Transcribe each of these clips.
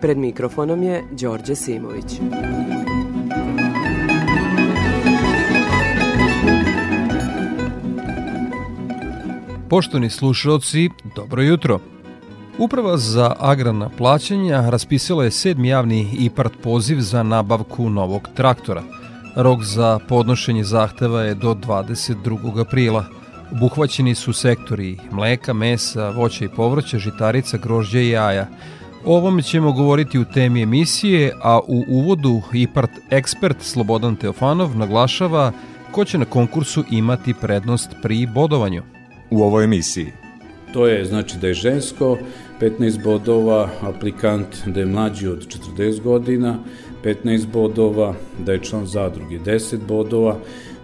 Pred mikrofonom je Đorđe Simović. Poštovni slušalci, dobro jutro. Uprava za agrarna plaćanja raspisala je sedmi javni IPART poziv za nabavku novog traktora. Rok za podnošenje zahteva je do 22. aprila. Obuhvaćeni su sektori mleka, mesa, voća i povrća, žitarica, grožđa i jaja. O ovome ćemo govoriti u temi emisije, a u uvodu IPART ekspert Slobodan Teofanov naglašava ko će na konkursu imati prednost pri bodovanju. U ovoj emisiji To je znači da je žensko, 15 bodova, aplikant da je mlađi od 40 godina, 15 bodova, da je član zadruge 10 bodova,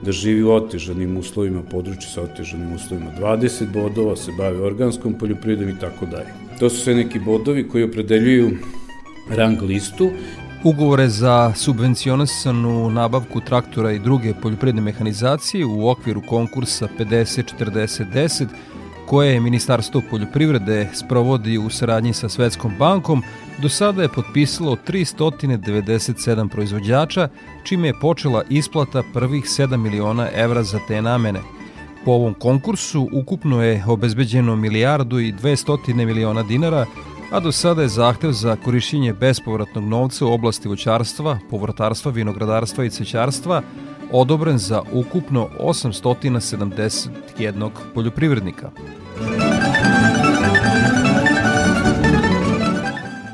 da živi u otežanim uslovima, području sa otežanim uslovima 20 bodova, se bavi organskom poljoprivredom i tako dalje. To su sve neki bodovi koji opredeljuju rang listu Ugovore za subvencionisanu nabavku traktora i druge poljoprivredne mehanizacije u okviru konkursa 50-40-10 koje Ministarstvo poljoprivrede sprovodi u saradnji sa Svetskom bankom, do sada je potpisalo 397 proizvođača, čime je počela isplata prvih 7 miliona evra za te namene. Po ovom konkursu ukupno je obezbeđeno milijardu i 200 miliona dinara, a do sada je zahtev za korišćenje bespovratnog novca u oblasti voćarstva, povrtarstva, vinogradarstva i cećarstva odobren za ukupno 871 poljoprivrednika.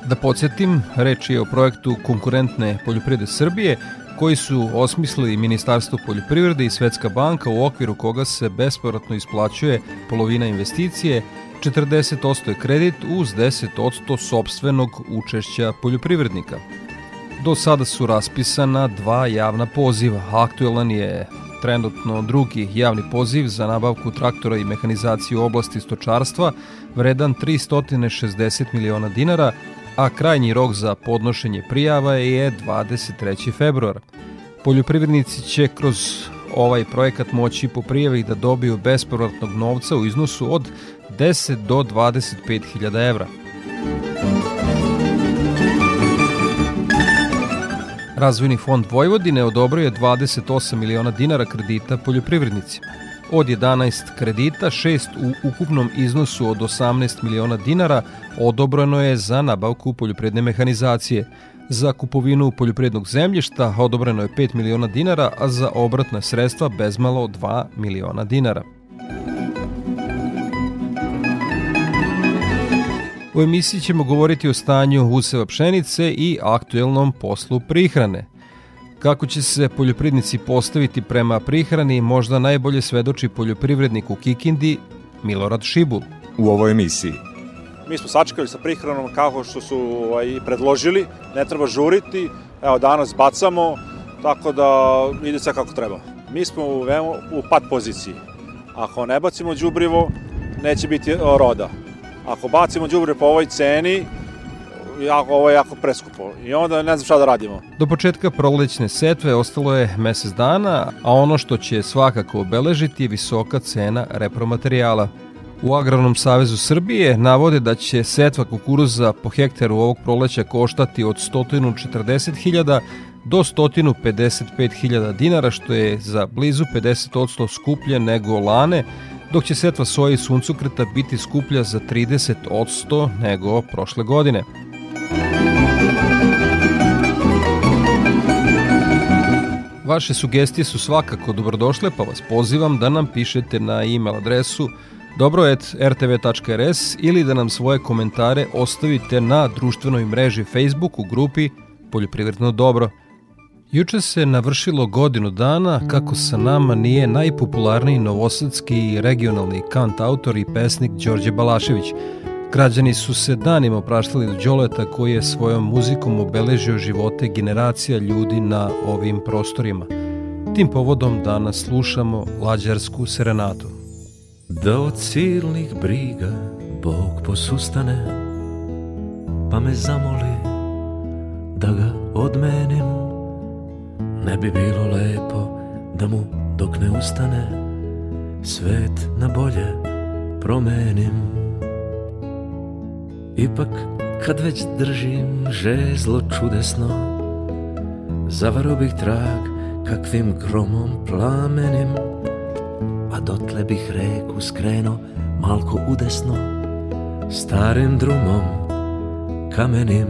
Da podsjetim, reč je o projektu konkurentne poljoprivrede Srbije, koji su osmislili Ministarstvo poljoprivrede i Svetska banka u okviru koga se bespovratno isplaćuje polovina investicije, 40% je kredit uz 10% sobstvenog učešća poljoprivrednika. Do sada su raspisana dva javna poziva. Aktuelan je trenutno drugi javni poziv za nabavku traktora i mehanizaciju u oblasti stočarstva vredan 360 miliona dinara, a krajnji rok za podnošenje prijava je 23. februar. Poljoprivrednici će kroz ovaj projekat moći po prijavi da dobiju bespovratnog novca u iznosu od 10 do 25 hiljada evra. Razvojni fond Vojvodine odobrio je 28 miliona dinara kredita poljoprivrednicima. Od 11 kredita, 6 u ukupnom iznosu od 18 miliona dinara odobrano je za nabavku poljoprivredne mehanizacije. Za kupovinu poljoprivrednog zemljišta odobreno je 5 miliona dinara, a za obratna sredstva bezmalo 2 miliona dinara. U emisiji ćemo govoriti o stanju useva pšenice i aktuelnom poslu prihrane. Kako će se poljoprivrednici postaviti prema prihrani možda najbolje svedoči poljoprivrednik u Kikindi Milorad Šibul. u ovoj emisiji. Mi smo sačekali sa prihranom kako što su ovaj, predložili, ne treba žuriti, evo danas bacamo, tako da ide sve kako treba. Mi smo u, veoma, u pad poziciji. Ako ne bacimo đubrivo, neće biti roda. Ako bacimo đubrivo po ovoj ceni, jako, ovo je jako preskupo. I onda ne znam šta da radimo. Do početka prolećne setve ostalo je mesec dana, a ono što će svakako obeležiti je visoka cena repromaterijala. U Agrarnom savezu Srbije navode da će setva kukuruza po hektaru ovog proleća koštati od 140.000 do 155.000 dinara, što je za blizu 50% skuplje nego lane, dok će setva soje i suncokreta biti skuplja za 30% nego prošle godine. Vaše sugestije su svakako dobrodošle, pa vas pozivam da nam pišete na e-mail adresu dobro.rtv.rs ili da nam svoje komentare ostavite na društvenoj mreži Facebook u grupi Poljoprivredno dobro. Juče se navršilo godinu dana kako sa nama nije najpopularniji novosadski regionalni kant autor i pesnik Đorđe Balašević. Građani su se danima opraštali do Đoleta koji je svojom muzikom obeležio živote generacija ljudi na ovim prostorima. Tim povodom danas slušamo Lađarsku serenatu. Da od silnih briga Bog posustane Pa me zamoli da ga odmenim Ne bi bilo lepo da mu dok ne ustane Svet na bolje promenim Ipak kad već držim žezlo čudesno Zavaro bih trag kakvim gromom plamenim A dotle bih reku skreno malko udesno Starim drumom kamenim.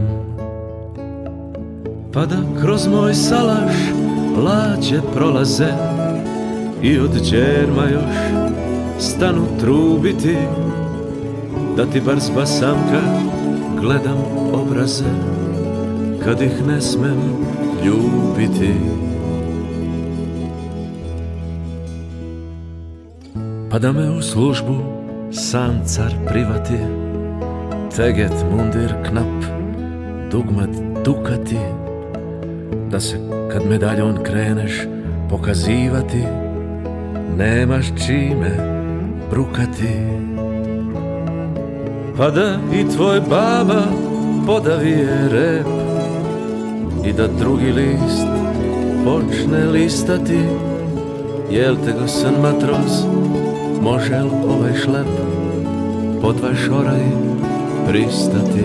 Pa da kroz moj salaš lađe prolaze I od džerma još stanu trubiti Da ti bar s basamka gledam obraze. Kad ih ne smem ljubiti. Pa da me u službu sam car privati. Teget, mundir, knap, dugmat, dukati. Da se kad medaljon kreneš pokazivati Nemaš čime brukati pa da i tvoj baba podavije rep. I da drugi list počne listati Jel te go san matros, može li ovaj šlep Po dva šoraj pristati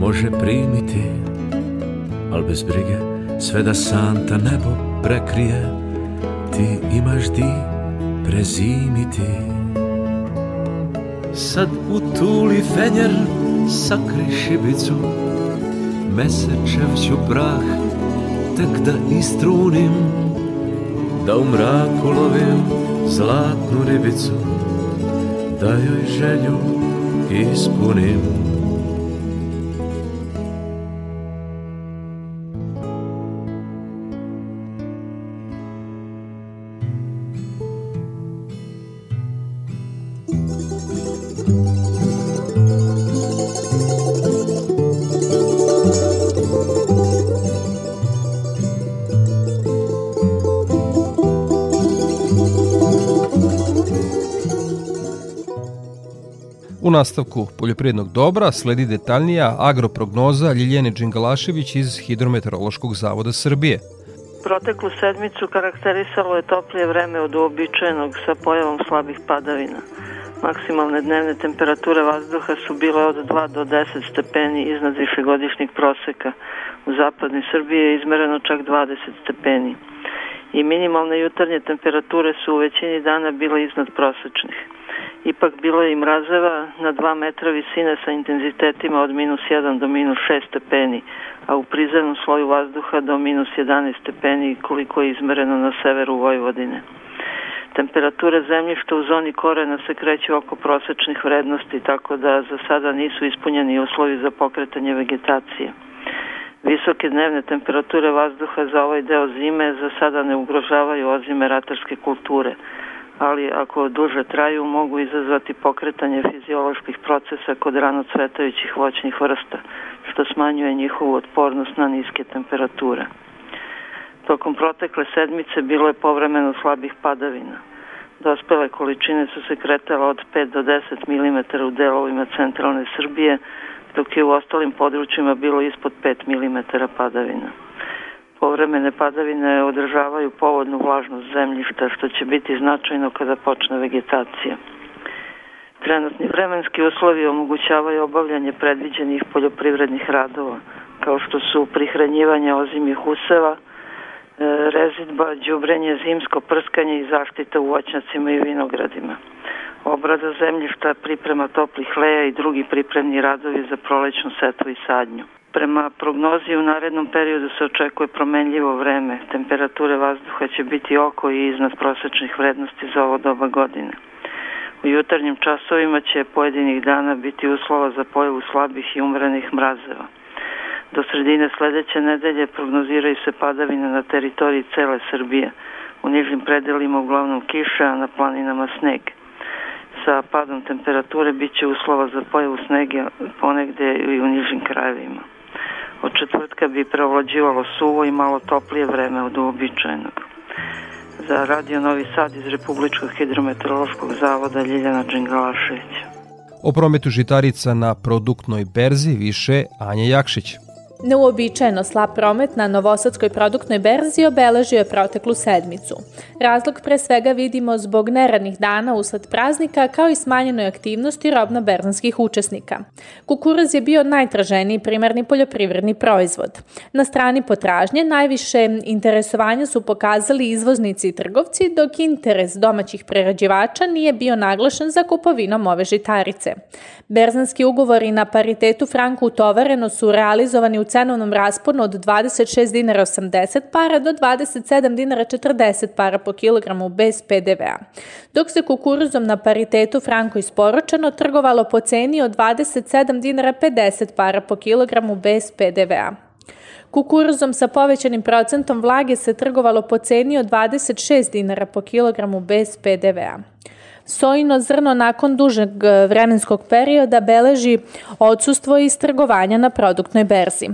može primiti Al bez brige, sve da santa nebo prekrije Ti imaš di prezimiti. Sad u tuli fenjer sakri šibicu Mesečev ću prah tek da istrunim Da u mraku lovim zlatnu ribicu da joj želju ispunim nastavku poljoprivrednog dobra sledi detaljnija agroprognoza Ljiljene Đingalašević iz Hidrometeorološkog zavoda Srbije. Proteklu sedmicu karakterisalo je toplije vreme od uobičajenog sa pojavom slabih padavina. Maksimalne dnevne temperature vazduha su bile od 2 do 10 stepeni iznad višegodišnjeg proseka. U zapadnoj Srbiji je izmereno čak 20 stepeni. I minimalne jutarnje temperature su u većini dana bile iznad prosečnih. Ipak bilo je i mrazeva na 2 metra visine sa intenzitetima od minus 1 do minus 6 stepeni, a u prizemnom sloju vazduha do minus 11 stepeni koliko je izmereno na severu Vojvodine. Temperature zemljišta u zoni korena se kreću oko prosečnih vrednosti, tako da za sada nisu ispunjeni uslovi za pokretanje vegetacije. Visoke dnevne temperature vazduha za ovaj deo zime za sada ne ugrožavaju ozime ratarske kulture – ali ako duže traju mogu izazvati pokretanje fizioloških procesa kod rano cvetajućih voćnih vrsta, što smanjuje njihovu otpornost na niske temperature. Tokom protekle sedmice bilo je povremeno slabih padavina. Dospele količine su se kretale od 5 do 10 mm u delovima centralne Srbije, dok je u ostalim područjima bilo ispod 5 mm padavina. Povremene padavine održavaju povodnu vlažnost zemljišta, što će biti značajno kada počne vegetacija. Trenutni vremenski uslovi omogućavaju obavljanje predviđenih poljoprivrednih radova, kao što su prihranjivanje ozimih useva, e, rezidba, đubrenje, zimsko prskanje i zaštita u voćnjacima i vinogradima. Obrada zemljišta, priprema toplih leja i drugi pripremni radovi za prolećnu setvu i sadnju. Prema prognozi u narednom periodu se očekuje promenljivo vreme. Temperature vazduha će biti oko i iznad prosečnih vrednosti za ovo doba godine. U jutarnjim časovima će pojedinih dana biti uslova za pojavu slabih i umrenih mrazeva. Do sredine sledeće nedelje prognoziraju se padavine na teritoriji cele Srbije. U nižim predelima uglavnom kiša, a na planinama sneg. Sa padom temperature biće uslova za pojavu snega ponegde i u nižim krajevima. Od četvrtka bi preovlađivalo suvo i malo toplije vreme od uobičajenog. Za Radio Novi Sad iz Republičkog hidrometeorološkog zavoda Ljiljana Đingalašević. O prometu žitarica na produktnoj berzi više Anja Jakšić. Neuobičajeno slab promet na Novosadskoj produktnoj berzi obeležio je proteklu sedmicu. Razlog pre svega vidimo zbog neradnih dana usled praznika kao i smanjenoj aktivnosti robno-berzanskih učesnika. Kukuruz je bio najtraženiji primarni poljoprivredni proizvod. Na strani potražnje najviše interesovanja su pokazali izvoznici i trgovci, dok interes domaćih prerađivača nije bio naglašen za kupovinom ove žitarice. Berzanski ugovori na paritetu franku utovareno su realizovani u cenovnom rasponu od 26 dinara 80 para do 27 dinara 40 para po kilogramu bez PDV-a, dok se kukuruzom na paritetu franko isporučeno trgovalo po ceni od 27 dinara 50 para po kilogramu bez PDV-a. Kukuruzom sa povećanim procentom vlage se trgovalo po ceni od 26 dinara po kilogramu bez PDV-a. Sojino zrno nakon dužeg e, vremenskog perioda beleži odsustvo iz trgovanja na produktnoj berzi.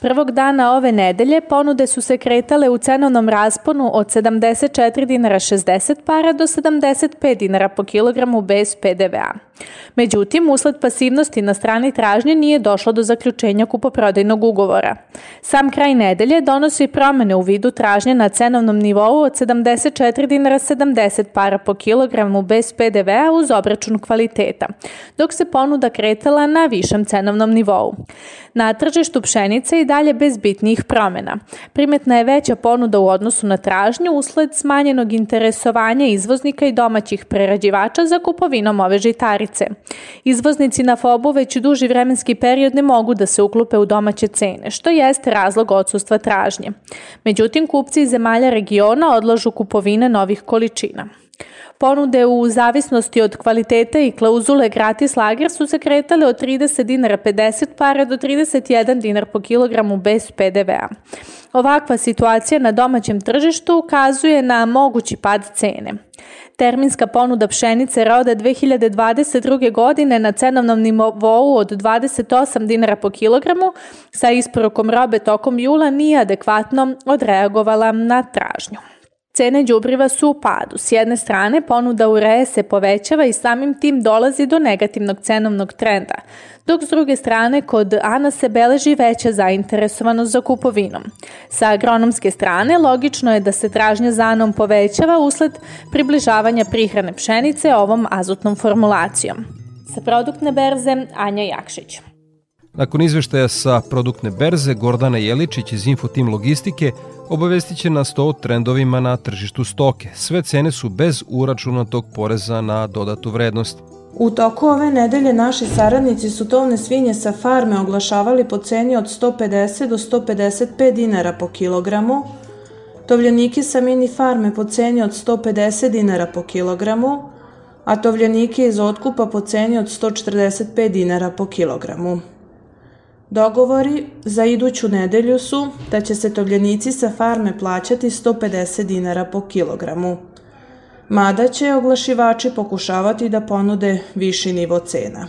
Prvog dana ove nedelje ponude su se kretale u cenovnom rasponu od 74 dinara 60 para do 75 dinara po kilogramu bez PDV-a. Međutim, usled pasivnosti na strani tražnje nije došlo do zaključenja kupoprodajnog ugovora. Sam kraj nedelje donosi promene u vidu tražnje na cenovnom nivou od 74 dinara 70 para po kilogramu bez PDV-a uz obračun kvaliteta, dok se ponuda kretala na višem cenovnom nivou. Na tržištu pšenice i dalje bez bitnijih promena. Primetna je veća ponuda u odnosu na tražnju usled smanjenog interesovanja izvoznika i domaćih prerađivača za kupovinom ove žitarice. Izvoznici na FOBu već duži vremenski period ne mogu da se uklupe u domaće cene, što jeste razlog odsustva tražnje. Međutim, kupci iz zemalja regiona odlažu kupovine novih količina. Ponude u zavisnosti od kvaliteta i klauzule gratis lager su se kretale od 30 dinara 50 para do 31 dinar po kilogramu bez PDV-a. Ovakva situacija na domaćem tržištu ukazuje na mogući pad cene. Terminska ponuda pšenice roda 2022. godine na cenovnom nivou od 28 dinara po kilogramu sa isporukom robe tokom jula nije adekvatno odreagovala na tražnju. Cene đubriva su u padu. S jedne strane, ponuda ureje se povećava i samim tim dolazi do negativnog cenovnog trenda, dok s druge strane kod Ana se beleži veća zainteresovanost za kupovinom. Sa agronomske strane, logično je da se tražnja za Anom povećava usled približavanja prihrane pšenice ovom azotnom formulacijom. Sa produktne berze, Anja Jakšić. Nakon izveštaja sa produktne berze, Gordana Jeličić iz Infotim Logistike obavestit će nas to o trendovima na tržištu stoke. Sve cene su bez uračunatog poreza na dodatu vrednost. U toku ove nedelje naši saradnici su tovne svinje sa farme oglašavali po ceni od 150 do 155 dinara po kilogramu, tovljenike sa mini farme po ceni od 150 dinara po kilogramu, a tovljenike iz otkupa po ceni od 145 dinara po kilogramu. Dogovori za iduću nedelju su da će se tovljenici sa farme plaćati 150 dinara po kilogramu. Mada će oglašivači pokušavati da ponude viši nivo cena.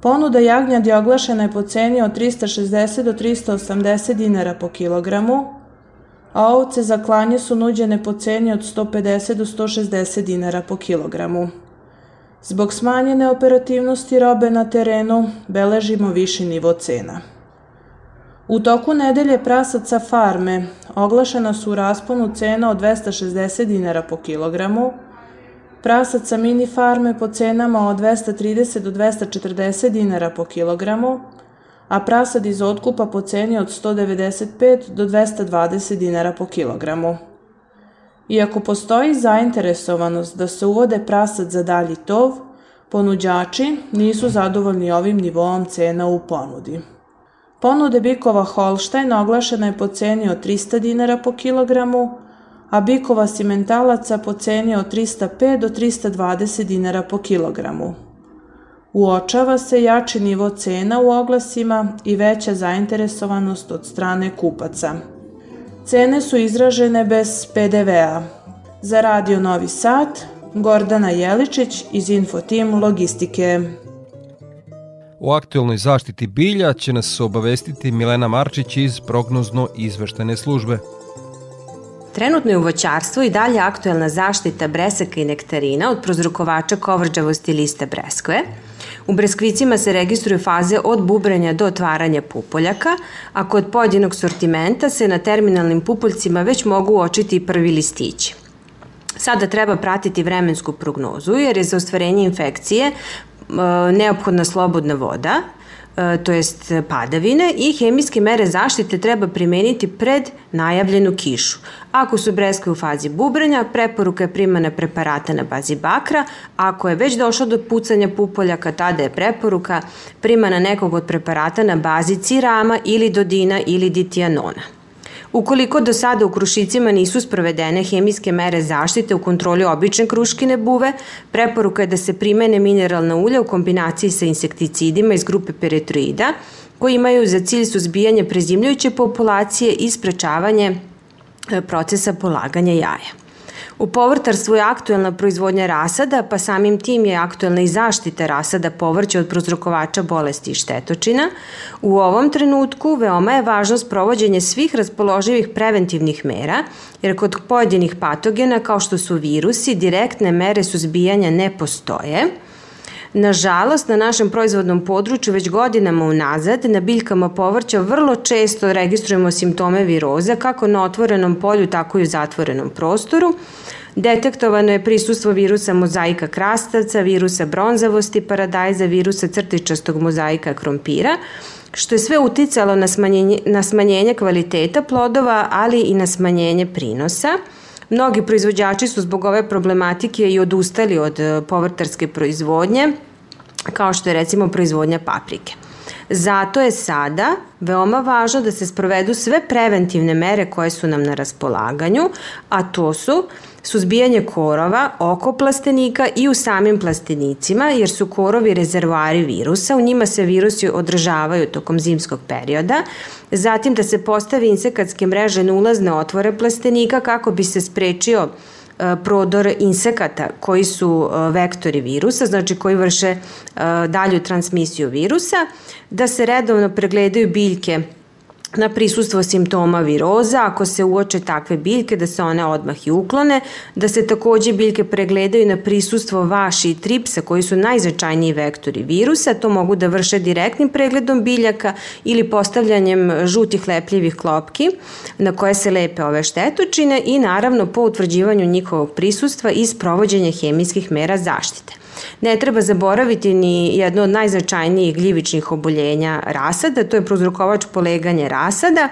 Ponuda jagnjadi oglašena je po ceni od 360 do 380 dinara po kilogramu, a ovce za klanje su nuđene po ceni od 150 do 160 dinara po kilogramu. Zbog smanjene operativnosti robe na terenu beležimo viši nivo cena. U toku nedelje prasaca farme oglašena su u rasponu cena od 260 dinara po kilogramu, prasaca mini farme po cenama od 230 do 240 dinara po kilogramu, a prasad iz otkupa po ceni od 195 do 220 dinara po kilogramu. Iako postoji zainteresovanost da se uvode prasad za dalji tov, ponuđači nisu zadovoljni ovim nivoom cena u ponudi. Ponude bikova Holštajn oglašena je po ceni od 300 dinara po kilogramu, a bikova simentalaca po ceni od 305 do 320 dinara po kilogramu. Uočava se jači nivo cena u oglasima i veća zainteresovanost od strane kupaca. Cene su izražene bez PDV-a. Za Radio Novi Sad, Gordana Jeličić iz Infotim Logistike. O aktualnoj zaštiti bilja će nas obavestiti Milena Marčić iz prognozno izveštene službe. Trenutno je u voćarstvu i dalje aktuelna zaštita bresaka i nektarina od prozrukovača kovrđavosti liste breskve. U breskvicima se registruju faze od bubranja do otvaranja pupoljaka, a kod pojedinog sortimenta se na terminalnim pupoljcima već mogu uočiti i prvi listići. Sada treba pratiti vremensku prognozu jer je za ostvarenje infekcije neophodna slobodna voda, e, to jest padavine i hemijske mere zaštite treba primeniti pred najavljenu kišu. Ako su breskve u fazi bubranja, preporuka je primana preparata na bazi bakra, ako je već došlo do pucanja pupoljaka, tada je preporuka primana nekog od preparata na bazi cirama ili dodina ili ditijanona. Ukoliko do sada u krušicima nisu sprovedene hemijske mere zaštite u kontroli obične kruškine buve, preporuka je da se primene mineralna ulja u kombinaciji sa insekticidima iz grupe peretroida, koji imaju za cilj suzbijanje prezimljujuće populacije i sprečavanje e, procesa polaganja jaja. U povrtarstvu je aktuelna proizvodnja rasada, pa samim tim je aktuelna i zaštita rasada povrća od prozrokovača bolesti i štetočina. U ovom trenutku veoma je važno sprovođenje svih raspoloživih preventivnih mera, jer kod pojedinih patogena kao što su virusi, direktne mere suzbijanja ne postoje, Nažalost, na našem proizvodnom području već godinama unazad na biljkama povrća vrlo često registrujemo simptome viroza kako na otvorenom polju, tako i u zatvorenom prostoru. Detektovano je prisustvo virusa mozaika krastavca, virusa bronzavosti paradajza, virusa crtičastog mozaika krompira, što je sve uticalo na smanjenje, na smanjenje kvaliteta plodova, ali i na smanjenje prinosa. Mnogi proizvođači su zbog ove problematike i odustali od e, povrtarske proizvodnje, kao što je recimo proizvodnja paprike. Zato je sada veoma važno da se sprovedu sve preventivne mere koje su nam na raspolaganju, a to su suzbijanje korova oko plastenika i u samim plastenicima, jer su korovi rezervoari virusa, u njima se virusi održavaju tokom zimskog perioda, zatim da se postavi insekatske mreže na ulazne otvore plastenika kako bi se sprečio e, prodor insekata koji su e, vektori virusa, znači koji vrše e, dalju transmisiju virusa, da se redovno pregledaju biljke na prisustvo simptoma viroza, ako se uoče takve biljke, da se one odmah i uklone, da se takođe biljke pregledaju na prisustvo vaši i tripsa koji su najznačajniji vektori virusa, to mogu da vrše direktnim pregledom biljaka ili postavljanjem žutih lepljivih klopki na koje se lepe ove štetočine i naravno po utvrđivanju njihovog prisustva i sprovođenje hemijskih mera zaštite. Ne treba zaboraviti ni jedno od najznačajnijih gljivičnih oboljenja rasada, to je prozrokovač poleganje rasada,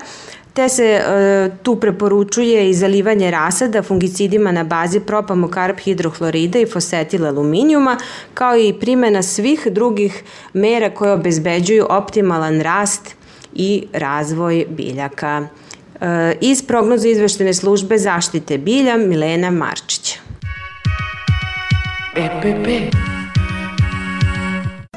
te se e, tu preporučuje i zalivanje rasada fungicidima na bazi propamokarp hidrohlorida i fosetil aluminijuma, kao i primena svih drugih mera koje obezbeđuju optimalan rast i razvoj biljaka. E, iz prognoza izveštene službe zaštite bilja Milena Marčića. EPP.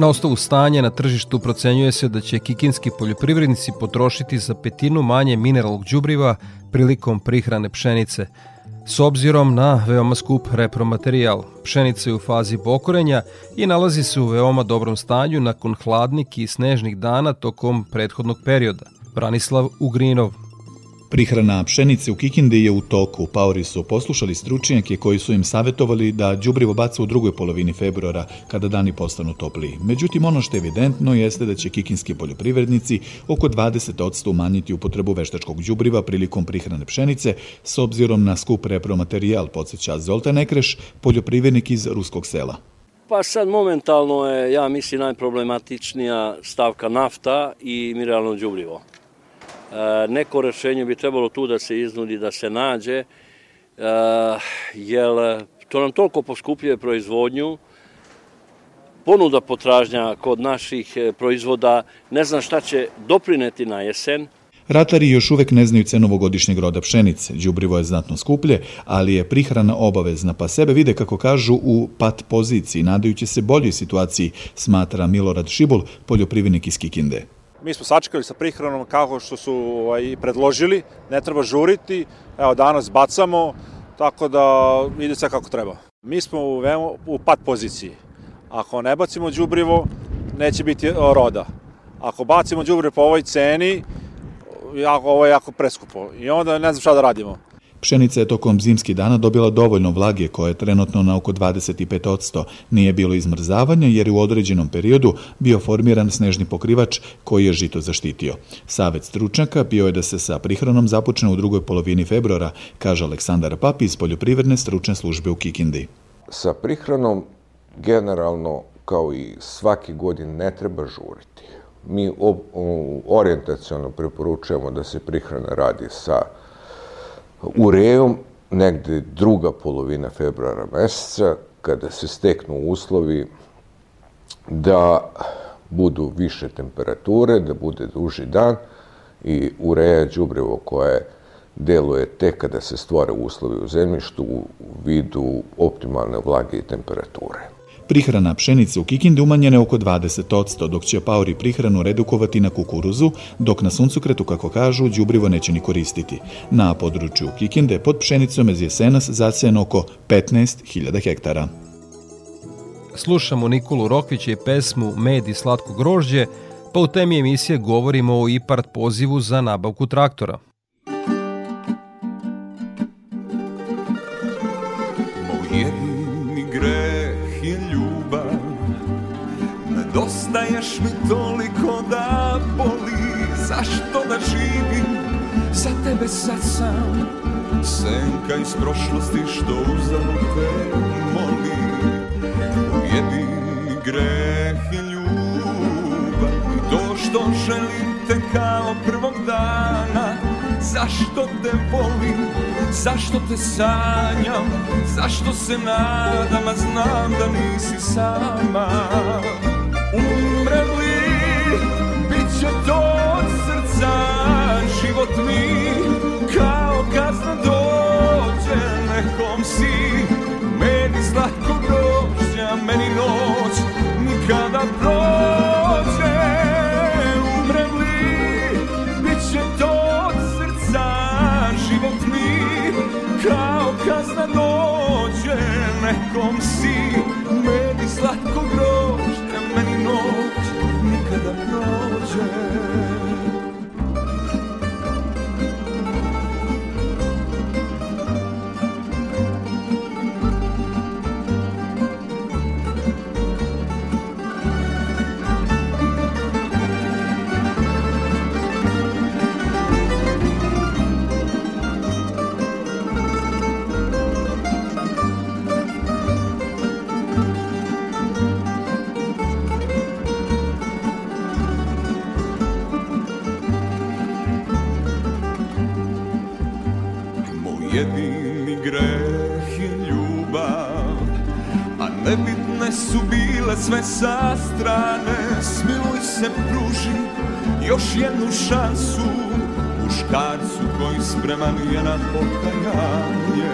Na osnovu stanja na tržištu procenjuje se da će kikinski poljoprivrednici potrošiti za petinu manje mineralnog đubriva prilikom prihrane pšenice, s obzirom na veoma skup repromaterijal. Pšenica je u fazi bokorenja i nalazi se u veoma dobrom stanju nakon hladnih i snežnih dana tokom prethodnog perioda. Branislav Ugrinov, Prihrana pšenice u Kikindi je u toku. Paori su poslušali stručnjake koji su im savetovali da đubrivo baca u drugoj polovini februara, kada dani postanu topliji. Međutim, ono što je evidentno jeste da će kikinski poljoprivrednici oko 20% umanjiti upotrebu veštačkog đubriva prilikom prihrane pšenice, s obzirom na skup repromaterijal, podsjeća Zoltan Ekreš, poljoprivrednik iz Ruskog sela. Pa sad momentalno je, ja mislim, najproblematičnija stavka nafta i mineralno đubrivo. E, neko rešenje bi trebalo tu da se iznudi, da se nađe, e, jer to nam toliko poskupljuje proizvodnju, ponuda potražnja kod naših e, proizvoda, ne znam šta će doprineti na jesen, Ratari još uvek ne znaju cenu ovogodišnjeg roda pšenice. Đubrivo je znatno skuplje, ali je prihrana obavezna, pa sebe vide, kako kažu, u pat poziciji, nadajući se boljoj situaciji, smatra Milorad Šibul, poljoprivrednik iz Kikinde. Mi smo sačekali sa prihranom kako što su ovaj, predložili, ne treba žuriti, evo danas bacamo, tako da ide sve kako treba. Mi smo u, u pat poziciji. Ako ne bacimo đubrivo, neće biti roda. Ako bacimo đubrivo po ovoj ceni, jako, ovo je jako preskupo. I onda ne znam šta da radimo. Pšenica je tokom zimskih dana dobila dovoljno vlage koje je trenutno na oko 25%. Nije bilo izmrzavanja jer je u određenom periodu bio formiran snežni pokrivač koji je žito zaštitio. Savet stručnjaka bio je da se sa prihranom započne u drugoj polovini februara, kaže Aleksandar Papi iz poljoprivredne stručne službe u Kikindi. Sa prihranom generalno kao i svaki godin ne treba žuriti. Mi orijentacijalno preporučujemo da se prihrana radi sa urejom negde druga polovina februara meseca, kada se steknu uslovi da budu više temperature, da bude duži dan i ureja đubrivo koje deluje tek kada se stvore uslovi u zemljištu u vidu optimalne vlage i temperature. Prihrana pšenice u Kikinde umanjena je oko 20%, dok će paori prihranu redukovati na kukuruzu, dok na suncukretu, kako kažu, đubrivo neće ni koristiti. Na području Kikinde pod pšenicom iz jesenas zasejeno oko 15.000 hektara. Slušamo Nikolu Rokvića i pesmu Med i slatko grožđe, pa u temi emisije govorimo o IPART pozivu za nabavku traktora. Mi toliko da boli. Zašto da živim za tebe sad sam? Senka iz prošlosti što uzalud te moli. Mi greh i ljubav to što želim te kao prvog dana. Zašto te volim, zašto te sanjam? Zašto se nadam, a znam da nisi sama umrem li, bit će to srca, život mi. Kao kazna dođe, nekom si, meni grožđa, meni noć nikada prođe, umrem li, bit će to srca, život kao kazna dođe, nekom si, prođe sve sa strane Smiluj se pruži još jednu šansu. Muškarcu koji spreman je na pokajanje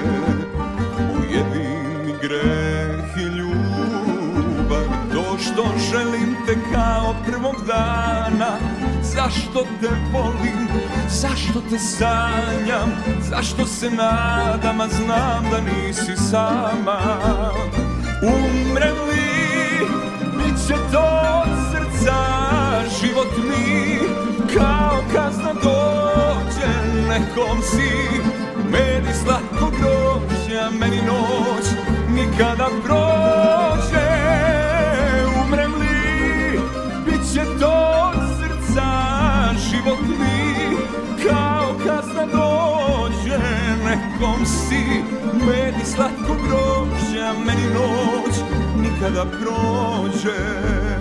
U jedini greh je ljubav. To što želim te kao prvog dana Zašto te volim, zašto te sanjam Zašto se nadam, a znam da nisi sama Umrem li, bit će to od srca Život mi. Kao kazna dođe Nekom si, meni slatko grožja Meni noć nikada prođe Nekom si, meni slatko grožja Meni noć nikada prođe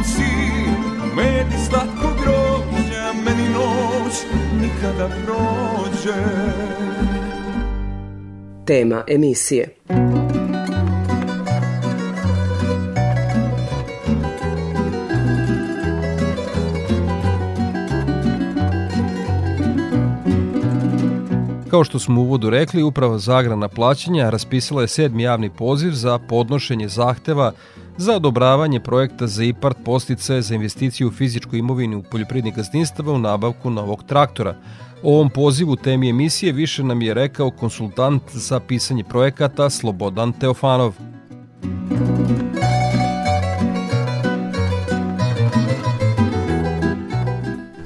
Nekom si, meni slatko grožja Meni noć nikada prođe. Tema emisije. Kao što smo u uvodu rekli, Uprava za agrana plaćanja raspisala je sedmi javni poziv za podnošenje zahteva za odobravanje projekta za IPART postice za investiciju u fizičku imovinu u poljoprivrednih gazdinstava u nabavku novog traktora. O ovom pozivu temi emisije više nam je rekao konsultant za pisanje projekata Slobodan Teofanov.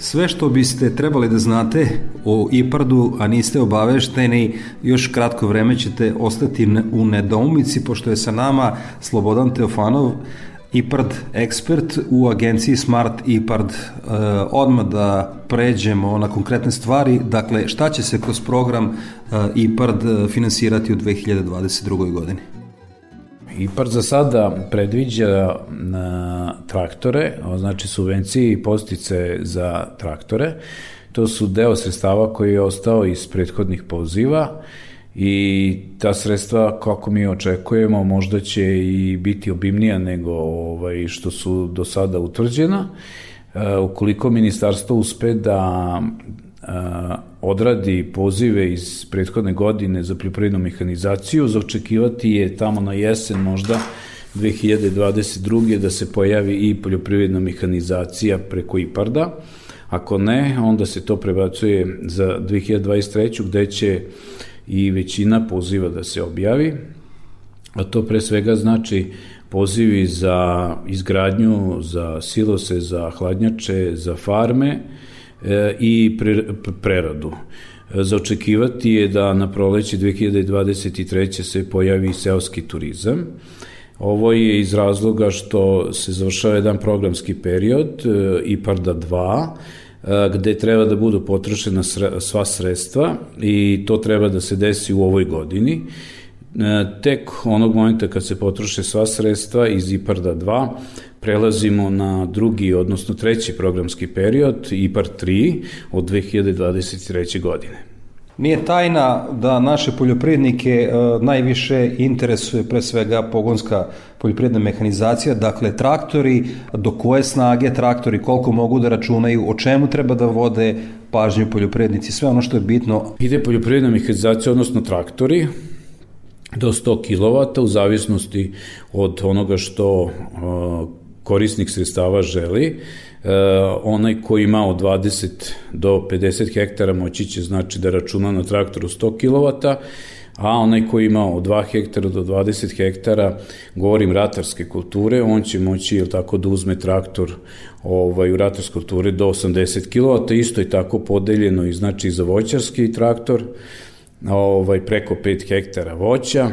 Sve što biste trebali da znate o IPARD-u, a niste obavešteni, još kratko vreme ćete ostati u nedoumici, pošto je sa nama Slobodan Teofanov, IPARD ekspert u agenciji Smart IPARD. E, odmah da pređemo na konkretne stvari, dakle šta će se kroz program e, IPARD finansirati u 2022. godini? IPAR za sada predviđa na traktore, znači subvencije i postice za traktore. To su deo sredstava koji je ostao iz prethodnih poziva i ta sredstva, kako mi očekujemo, možda će i biti obimnija nego ovaj, što su do sada utvrđena. E, ukoliko ministarstvo uspe da odradi pozive iz prethodne godine za poljoprivrednu mehanizaciju, za očekivati je tamo na jesen možda 2022. da se pojavi i poljoprivredna mehanizacija preko IPARDA. Ako ne, onda se to prebacuje za 2023. gde će i većina poziva da se objavi, a to pre svega znači pozivi za izgradnju, za silose, za hladnjače, za farme, i preradu. E, za očekivati je da na proleće 2023. se pojavi seoski turizam. Ovo je iz razloga što se završava jedan programski period, e, IPARDA 2, gde treba da budu potrošena sva sredstva i to treba da se desi u ovoj godini. Tek onog momenta kad se potroše sva sredstva iz IPARDA 2, prelazimo na drugi, odnosno treći programski period, IPAR 3, od 2023. godine. Nije tajna da naše poljoprivrednike e, najviše interesuje pre svega pogonska poljoprivredna mehanizacija, dakle traktori, do koje snage traktori, koliko mogu da računaju, o čemu treba da vode pažnju poljoprivrednici, sve ono što je bitno. Ide poljoprivredna mehanizacija, odnosno traktori, do 100 kW u zavisnosti od onoga što korisnik sredstava želi, e, onaj koji ima od 20 do 50 hektara moći će znači da računa na traktoru 100 kW, a onaj koji ima od 2 hektara do 20 hektara, govorim ratarske kulture, on će moći ili tako da uzme traktor ovaj, u ratarske kulture do 80 kW, isto je tako podeljeno i znači za voćarski traktor, ovaj, preko 5 hektara voća,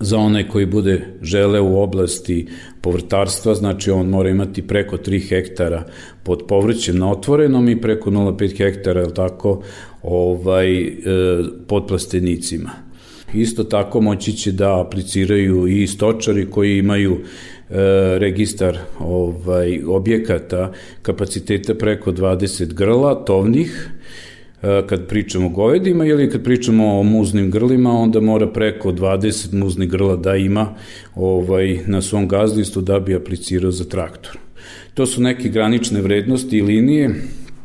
za onaj koji bude žele u oblasti povrtarstva, znači on mora imati preko 3 hektara pod povrćem na otvorenom i preko 0,5 hektara, je tako, ovaj, e, pod plastenicima. Isto tako moći će da apliciraju i stočari koji imaju registar ovaj, objekata kapaciteta preko 20 grla tovnih, e, kad pričamo o govedima ili kad pričamo o muznim grlima, onda mora preko 20 muznih grla da ima ovaj, na svom gazdinstvu da bi aplicirao za traktor. To su neke granične vrednosti i linije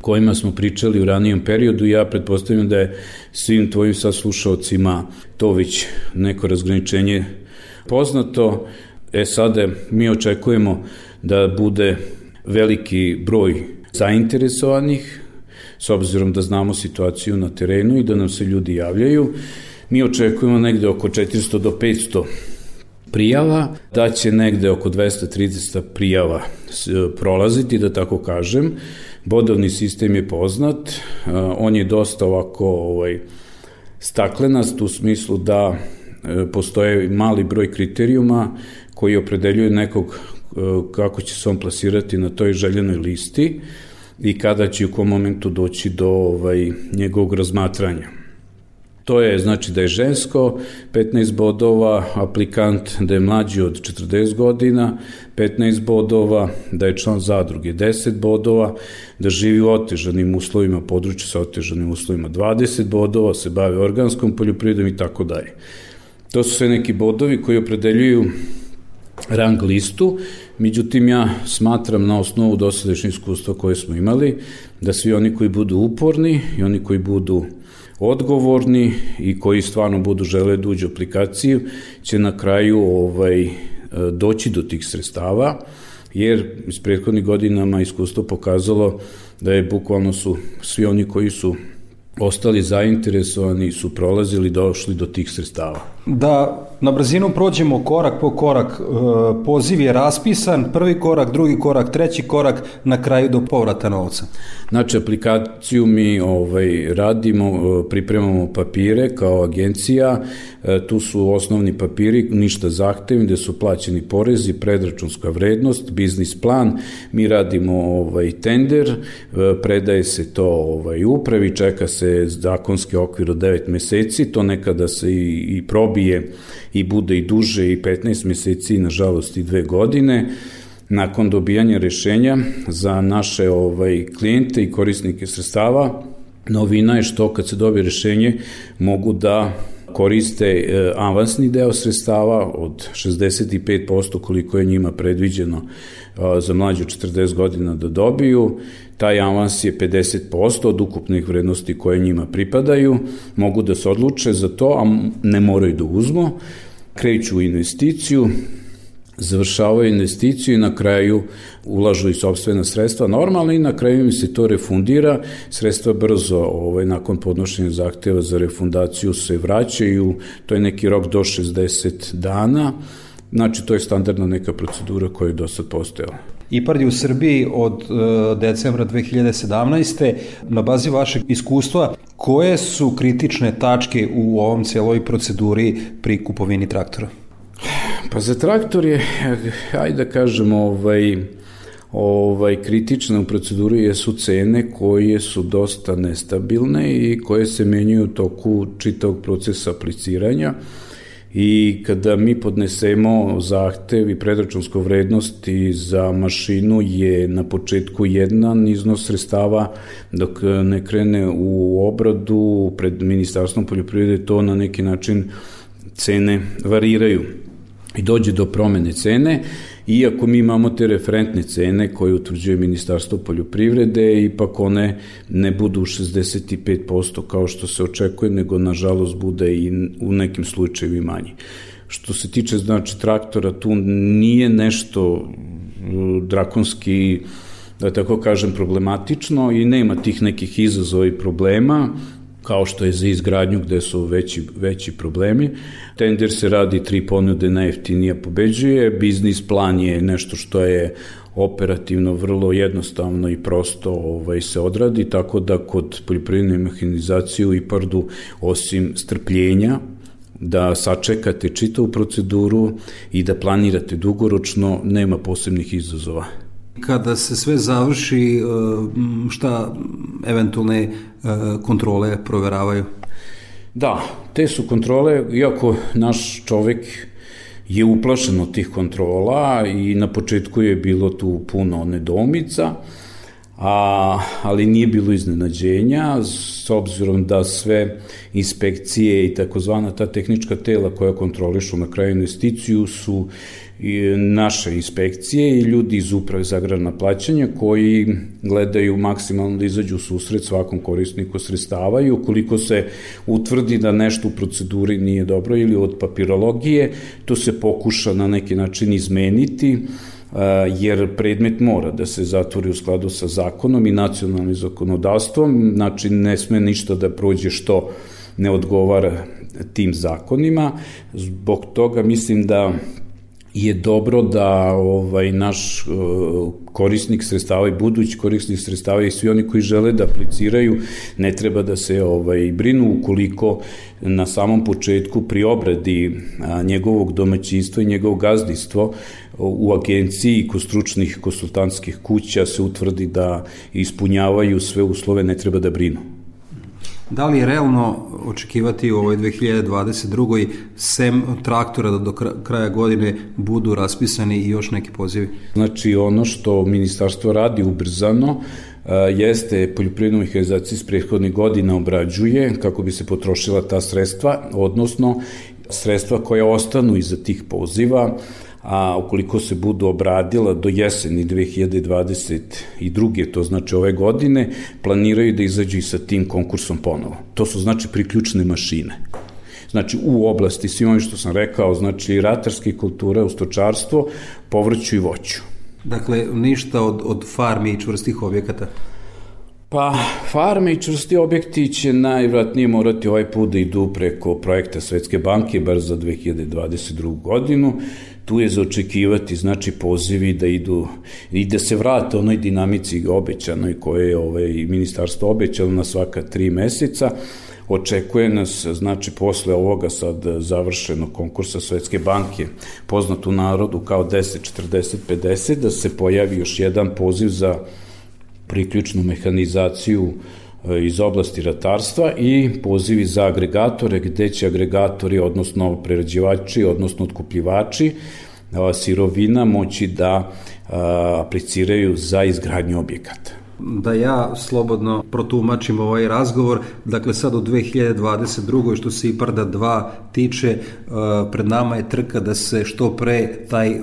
kojima smo pričali u ranijem periodu. Ja pretpostavljam da je svim tvojim saslušalcima to već neko razgraničenje poznato. E sada mi očekujemo da bude veliki broj zainteresovanih, s obzirom da znamo situaciju na terenu i da nam se ljudi javljaju. Mi očekujemo negde oko 400 do 500 prijava, da će negde oko 230 prijava prolaziti, da tako kažem. Bodovni sistem je poznat, on je dosta ovako ovaj, staklenast u smislu da e, postoje mali broj kriterijuma koji opredeljuje nekog e, kako će se on plasirati na toj željenoj listi i kada će u kom momentu doći do ovaj, njegovog razmatranja. To je znači da je žensko 15 bodova, aplikant da je mlađi od 40 godina 15 bodova, da je član zadruge 10 bodova, da živi u otežanim uslovima, području sa otežanim uslovima 20 bodova, se bave organskom poljoprivredom i tako dalje. To su sve neki bodovi koji opredeljuju rang listu, međutim ja smatram na osnovu dosadašnjeg iskustva koje smo imali da svi oni koji budu uporni i oni koji budu odgovorni i koji stvarno budu žele da uđu aplikaciju će na kraju ovaj doći do tih sredstava jer iz prethodnih godinama iskustvo pokazalo da je bukvalno su svi oni koji su ostali zainteresovani su prolazili došli do tih sredstava. Da na brzinu prođemo korak po korak, e, poziv je raspisan, prvi korak, drugi korak, treći korak, na kraju do povrata novca. Znači, aplikaciju mi ovaj, radimo, e, pripremamo papire kao agencija, e, tu su osnovni papiri, ništa zahtevni, gde su plaćeni porezi, predračunska vrednost, biznis plan, mi radimo ovaj, tender, predaje se to ovaj, upravi, čeka se zakonski okvir od 9 meseci, to nekada se i, i probije i bude i duže i 15 meseci, nažalost i dve godine, nakon dobijanja rešenja za naše ovaj klijente i korisnike sredstava, novina je što kad se dobije rešenje mogu da koriste e, avansni deo sredstava od 65% koliko je njima predviđeno za mlađu 40 godina da dobiju. Taj avans je 50% od ukupnih vrednosti koje njima pripadaju. Mogu da se odluče za to, a ne moraju da uzmu. Kreću u investiciju, završavaju investiciju i na kraju ulažu i sobstvena sredstva. Normalno i na kraju im se to refundira, sredstva brzo ovaj, nakon podnošenja zahteva za refundaciju se vraćaju, to je neki rok do 60 dana, znači to je standardna neka procedura koja je do sad postojala. IPARD je u Srbiji od uh, decembra 2017. Na bazi vašeg iskustva, koje su kritične tačke u ovom celoj proceduri pri kupovini traktora? Pa za traktor je, ajde da kažemo, ovaj, ovaj, kritične u proceduri jesu cene koje su dosta nestabilne i koje se menjuju u toku čitavog procesa apliciranja i kada mi podnesemo zahtev i predračunsku vrednost i za mašinu je na početku jedan iznos sredstava dok ne krene u obradu pred Ministarstvom poljoprivrede to na neki način cene variraju. I dođe do promene cene Iako mi imamo te referentne cene koje utvrđuje Ministarstvo poljoprivrede, ipak one ne budu 65% kao što se očekuje, nego nažalost bude i u nekim slučajevima manji. Što se tiče znači traktora, tu nije nešto uh, drakonski da tako kažem problematično i nema tih nekih izazova i problema kao što je za izgradnju gde su veći, veći problemi. Tender se radi tri ponude, najjeftinija pobeđuje, biznis plan je nešto što je operativno vrlo jednostavno i prosto ovaj, se odradi, tako da kod poljoprivredne mehanizacije u IPARD-u, osim strpljenja, da sačekate čitavu proceduru i da planirate dugoročno, nema posebnih izazova. Kada se sve završi, e, šta eventualne e, kontrole proveravaju? Da, te su kontrole, iako naš čovek je uplašeno tih kontrola i na početku je bilo tu puno nedomica, a, ali nije bilo iznenađenja s obzirom da sve inspekcije i takozvana ta tehnička tela koja kontrolišu na kraju investiciju su i naše inspekcije i ljudi iz uprave za agrarna plaćanja koji gledaju maksimalno da izađu u susret svakom korisniku sredstava i ukoliko se utvrdi da nešto u proceduri nije dobro ili od papirologije, to se pokuša na neki način izmeniti jer predmet mora da se zatvori u skladu sa zakonom i nacionalnim zakonodavstvom, znači ne sme ništa da prođe što ne odgovara tim zakonima. Zbog toga mislim da je dobro da ovaj naš uh, korisnik sredstava i budući korisnik sredstava i svi oni koji žele da apliciraju ne treba da se ovaj brinu ukoliko na samom početku pri obradi njegovog domaćinstva i njegovog gazdinstvo u agenciji kod stručnih konsultantskih kuća se utvrdi da ispunjavaju sve uslove, ne treba da brinu. Da li je realno očekivati u ovoj 2022. sem traktora da do kraja godine budu raspisani i još neki pozivi? Znači ono što ministarstvo radi ubrzano jeste poljoprivrednu mehanizaciju iz prethodnih godina obrađuje kako bi se potrošila ta sredstva, odnosno sredstva koja ostanu iza tih poziva, a ukoliko se budu obradila do jeseni 2022. to znači ove godine, planiraju da izađu i sa tim konkursom ponovo. To su znači priključne mašine. Znači u oblasti svim ovim što sam rekao, znači ratarske kulture, ustočarstvo, povrću i voću. Dakle, ništa od, od farmi i čvrstih objekata? Pa, farme i čvrsti objekti će najvratnije morati ovaj put da idu preko projekta Svetske banke, bar za 2022. godinu, tu je za očekivati znači pozivi da idu i da se vrate onoj dinamici obećanoj koje je ovaj ministarstvo obećalo na svaka tri meseca. Očekuje nas, znači, posle ovoga sad završenog konkursa Svetske banke, poznat u narodu kao 10, 40, 50, da se pojavi još jedan poziv za priključnu mehanizaciju iz oblasti ratarstva i pozivi za agregatore gde će agregatori, odnosno prerađivači, odnosno otkupljivači e, sirovina moći da e, apliciraju za izgradnju objekata da ja slobodno protumačim ovaj razgovor. Dakle, sad u 2022. što se IPARDA 2 tiče, pred nama je trka da se što pre taj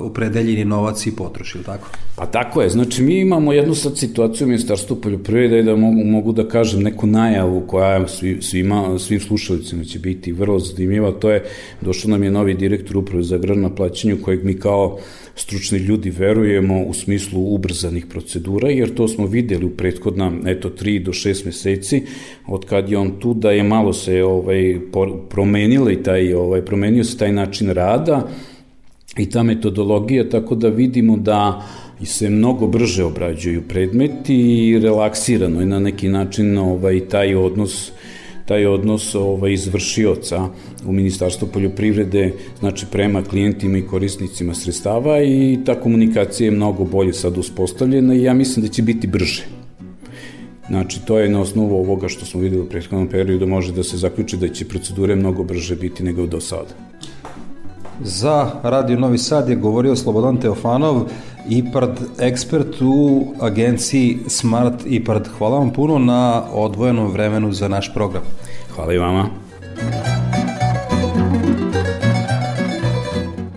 opredeljeni novac i potroši, tako? Pa tako je, znači mi imamo jednu sad situaciju u Ministarstvu poljoprivrede da mogu, mogu da kažem neku najavu koja svi, svima, svim slušalicima će biti vrlo zanimljiva, to je došao nam je novi direktor uprave za agrarno plaćanje kojeg mi kao stručni ljudi verujemo u smislu ubrzanih procedura, jer to smo videli u prethodna, eto, 3 do 6 meseci, od kad je on tu, da je malo se ovaj, promenila i taj, ovaj, promenio se taj način rada i ta metodologija, tako da vidimo da i se mnogo brže obrađuju predmeti i relaksirano je na neki način ovaj, taj odnos taj odnos ovaj, izvršioca u Ministarstvu poljoprivrede, znači prema klijentima i korisnicima sredstava i ta komunikacija je mnogo bolje sad uspostavljena i ja mislim da će biti brže. Znači, to je na osnovu ovoga što smo videli u prethodnom periodu, može da se zaključi da će procedure mnogo brže biti nego do sada. Za Radio Novi Sad je govorio Slobodan Teofanov, IPARD ekspert u agenciji Smart IPARD. Hvala vam puno na odvojenom vremenu za naš program. Hvala i vama.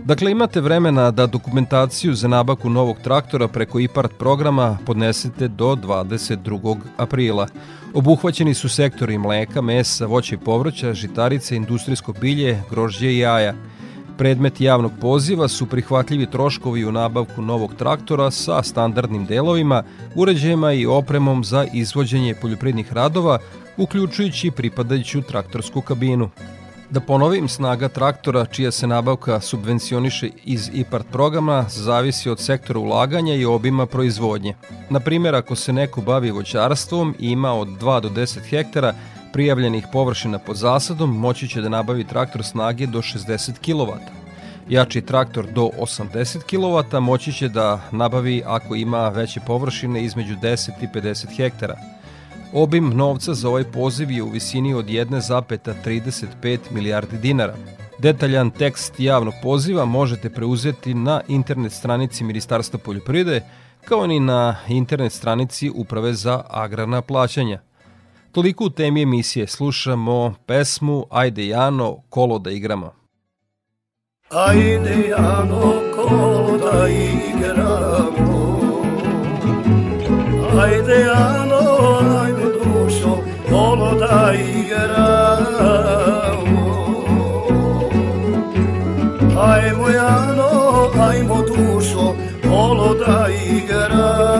Dakle, imate vremena da dokumentaciju za nabavku novog traktora preko IPART programa podnesete do 22. aprila. Obuhvaćeni su sektori mleka, mesa, voća i povrća, žitarice, industrijsko bilje, grožđe i jaja – Predmet javnog poziva su prihvatljivi troškovi u nabavku novog traktora sa standardnim delovima, uređajima i opremom za izvođenje poljoprivrednih radova, uključujući pripadajuću traktorsku kabinu. Da ponovim, snaga traktora čija se nabavka subvencioniše iz IPART programa zavisi od sektora ulaganja i obima proizvodnje. Na primjer, ako se neko bavi voćarstvom i ima od 2 do 10 hektara, prijavljenih površina pod zasadom moći će da nabavi traktor snage do 60 kW. Jači traktor do 80 kW moći će da nabavi ako ima veće površine između 10 i 50 hektara. Obim novca za ovaj poziv je u visini od 1,35 milijardi dinara. Detaljan tekst javnog poziva možete preuzeti na internet stranici Ministarstva poljoprivrede, kao ni na internet stranici Uprave za agrarna plaćanja. Toliko u temi emisije slušamo pesmu Ajde Jano, kolo da igramo. Ajde Jano, kolo da igramo Ajde Jano, dušo, kolo da igramo Ajmo Jano, ajmo dušo, kolo da igramo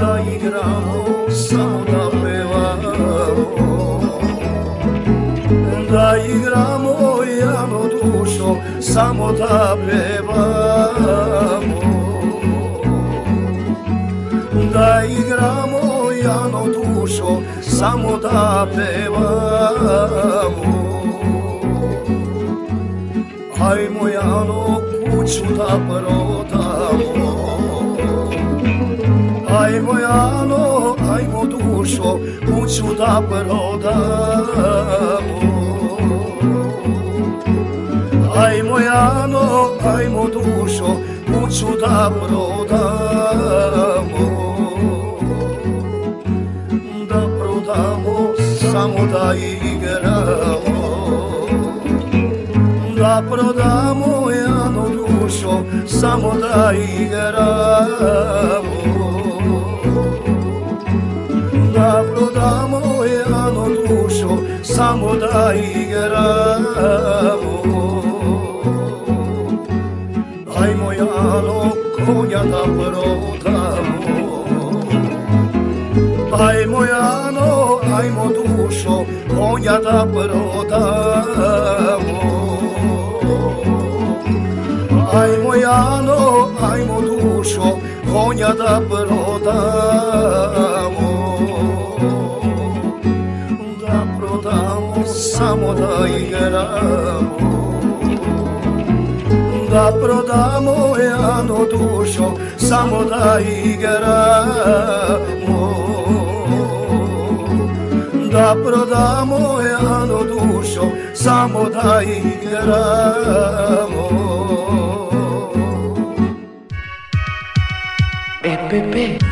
Da igramo, samo da pevamo. Da igramo, Jano dušo, samo da pevamo Da igramo, Jano dušo, samo da pevamo. Ajmo Jano kuću da prodamo. Ajmo Jano, ajmo dušo kuću da prodamo. Ajmo Jano, ajmo dušo kuću da prodamo da igramo da prodamo Jano dušo, samo da igramo. Da prodamo Jano dušo, samo da igramo. Ajmo Jano konja da prodamo. Ajmo Jano, konja da prodamo. Ajmo Jano, ajmo dušo, konja da prodamo. Da prodamo, samo da igramo. Da prodamo Jano dušo, samo da igramo Da prodamo Jano dušo, samo da igramo EPP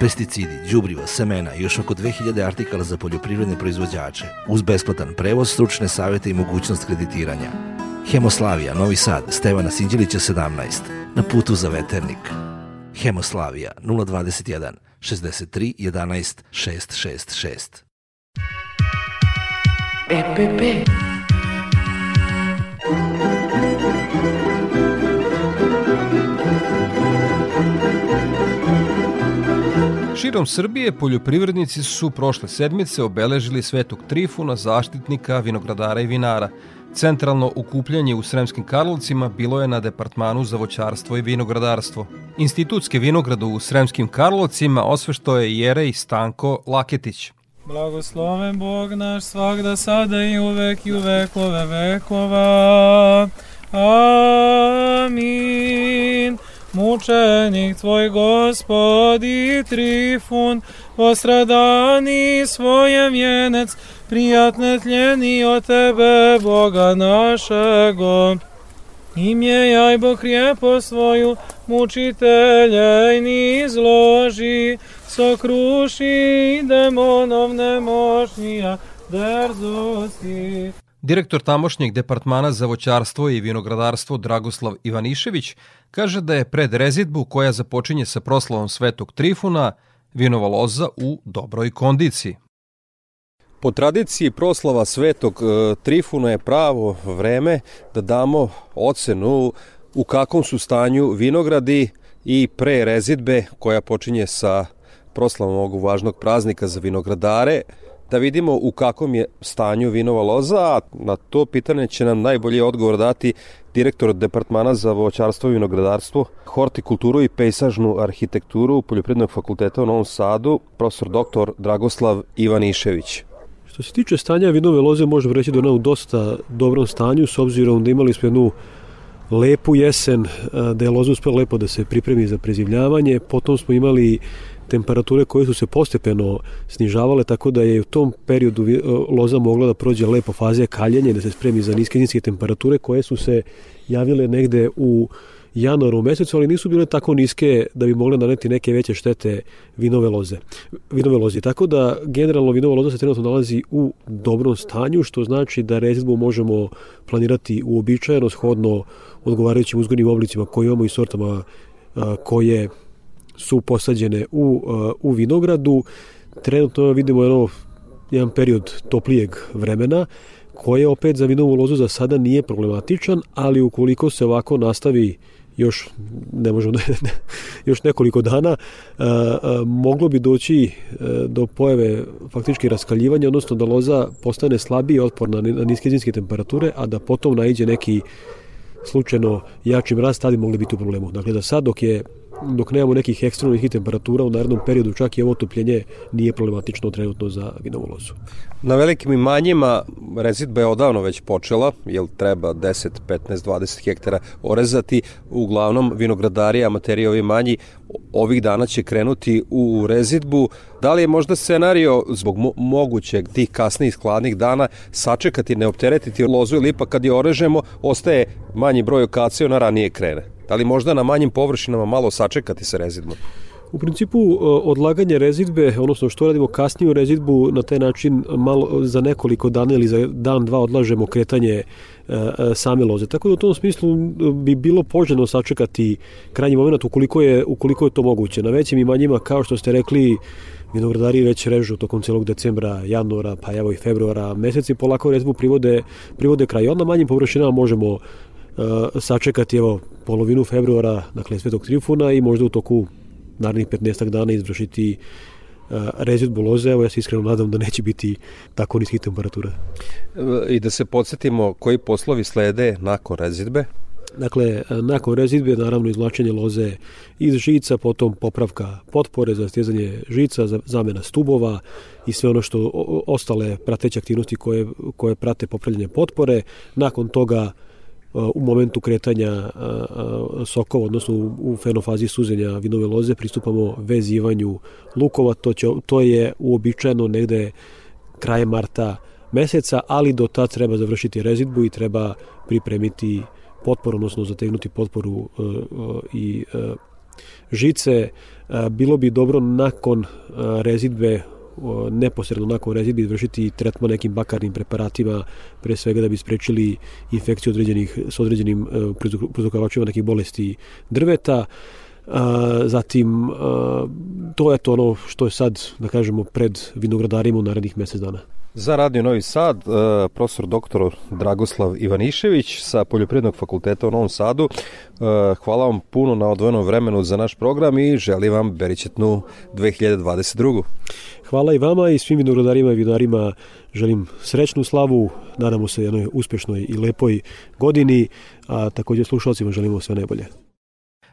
Pesticidi, đubriva, semena i još oko 2000 artikala za poljoprivredne proizvođače, uz besplatan prevoz, stručne savete i mogućnost kreditiranja. Hemoslavija, Novi Sad, Stevana Sinđelića 17, na putu za veternik. Hemoslavija 021 63 11 666. EPP Širom Srbije poljoprivrednici su prošle sedmice obeležili Svetog Trifuna, zaštitnika vinogradara i vinara. Centralno ukupljanje u Sremskim Karlovcima bilo je na Departmanu za voćarstvo i vinogradarstvo. Institutske vinograde u Sremskim Karlovcima osvešto je Jerej Stanko Laketić. Blagosloven Bog naš svakda sada i uvek i u vekove vekova. Amin. Mučenik tvoj gospodi Trifun, postradani svoje vjenec, prijatne tljeni od tebe, Boga našego. Imje jajbo krijepo svoju, mučitelje i nizloži, sokruši demonov nemošnija derzosti. Direktor tamošnjeg departmana za voćarstvo i vinogradarstvo Dragoslav Ivanišević kaže da je pred rezidbu koja započinje sa proslavom Svetog Trifuna vinova loza u dobroj kondiciji. Po tradiciji proslava Svetog e, Trifuna je pravo vreme da damo ocenu u kakvom su stanju vinogradi i pre rezidbe koja počinje sa proslavom ovog važnog praznika za vinogradare, da vidimo u kakvom je stanju vinova loza, a na to pitanje će nam najbolji odgovor dati direktor Departmana za voćarstvo i vinogradarstvo, hortikulturu i pejsažnu arhitekturu Poljoprivrednog fakulteta u Novom Sadu, profesor dr. Dragoslav Ivanišević. Što se tiče stanja vinove loze, možemo reći da je ona u dosta dobrom stanju, s obzirom da imali smo jednu lepu jesen, da je loza uspela lepo da se pripremi za prezivljavanje, potom smo imali temperature koje su se postepeno snižavale, tako da je u tom periodu e, loza mogla da prođe lepo faze kaljenja, da se spremi za niske niske temperature koje su se javile negde u januaru mesecu, ali nisu bile tako niske da bi mogle naneti neke veće štete vinove loze. Vinove loze. Tako da generalno vinova loza se trenutno nalazi u dobrom stanju, što znači da rezidbu možemo planirati uobičajeno, shodno odgovarajućim uzgojnim oblicima koje imamo i sortama a, koje su posađene u, a, u vinogradu. Trenutno vidimo jedno, jedan period toplijeg vremena, koje opet za vinovu lozu za sada nije problematičan, ali ukoliko se ovako nastavi još ne možemo još nekoliko dana moglo bi doći a, do pojave faktički raskaljivanja odnosno da loza postane slabiji otporna na niske zimske temperature a da potom naiđe neki slučajno jači mraz, tada mogli biti u problemu. Dakle, da sad dok je dok nemamo nekih ekstremnih temperatura u narednom periodu, čak i ovo otopljenje nije problematično trenutno za vinovu lozu. Na velikim imanjima rezidba je odavno već počela, jer treba 10, 15, 20 hektara orezati. Uglavnom, vinogradari, amateri ovi manji, ovih dana će krenuti u rezidbu. Da li je možda scenario zbog mo mogućeg tih kasnijih skladnih dana sačekati, ne opteretiti lozu ili ipak kad je orežemo, ostaje manji broj okacija, ona ranije krene? Da li možda na manjim površinama malo sačekati sa rezidbom? U principu e, odlaganje rezidbe, odnosno što radimo kasniju rezidbu, na taj način malo za nekoliko dana ili za dan, dva odlažemo kretanje e, e, same loze. Tako da u tom smislu bi bilo poželjno sačekati krajnji moment ukoliko je, ukoliko je to moguće. Na većim imanjima, kao što ste rekli, vinogradari već režu tokom celog decembra, januara, pa evo i februara meseci polako rezbu privode, privode kraj. Onda manjim površinama možemo sačekati evo polovinu februara, dakle Svetog Trifuna i možda u toku narednih 15 dana izvršiti rezidbu loze, evo ja se iskreno nadam da neće biti tako niskih temperatura. I da se podsjetimo koji poslovi slede nakon rezidbe? Dakle, nakon rezidbe, naravno, izvlačenje loze iz žica, potom popravka potpore za stjezanje žica, zamena stubova i sve ono što ostale prateće aktivnosti koje, koje prate popravljanje potpore. Nakon toga u momentu kretanja sokova, odnosno u fenofazi suzenja vinove loze, pristupamo vezivanju lukova. To, će, to je uobičajeno negde kraje marta meseca, ali do tad treba završiti rezidbu i treba pripremiti potporu, odnosno zategnuti potporu i žice. Bilo bi dobro nakon rezidbe neposredno nakon rezidbi izvršiti tretman nekim bakarnim preparatima, pre svega da bi sprečili infekciju određenih, s određenim e, prouzrokovačima nekih bolesti drveta. A, zatim, a, to je to ono što je sad, da kažemo, pred vinogradarima u narednih mesec dana. Za Radio Novi Sad, e, profesor doktor Dragoslav Ivanišević sa Poljoprivrednog fakulteta u Novom Sadu. E, hvala vam puno na odvojenom vremenu za naš program i želim vam beričetnu 2022. Hvala i vama i svim vinogradarima i vinarima želim srećnu slavu, nadamo se jednoj uspešnoj i lepoj godini, a takođe slušalcima želimo sve najbolje.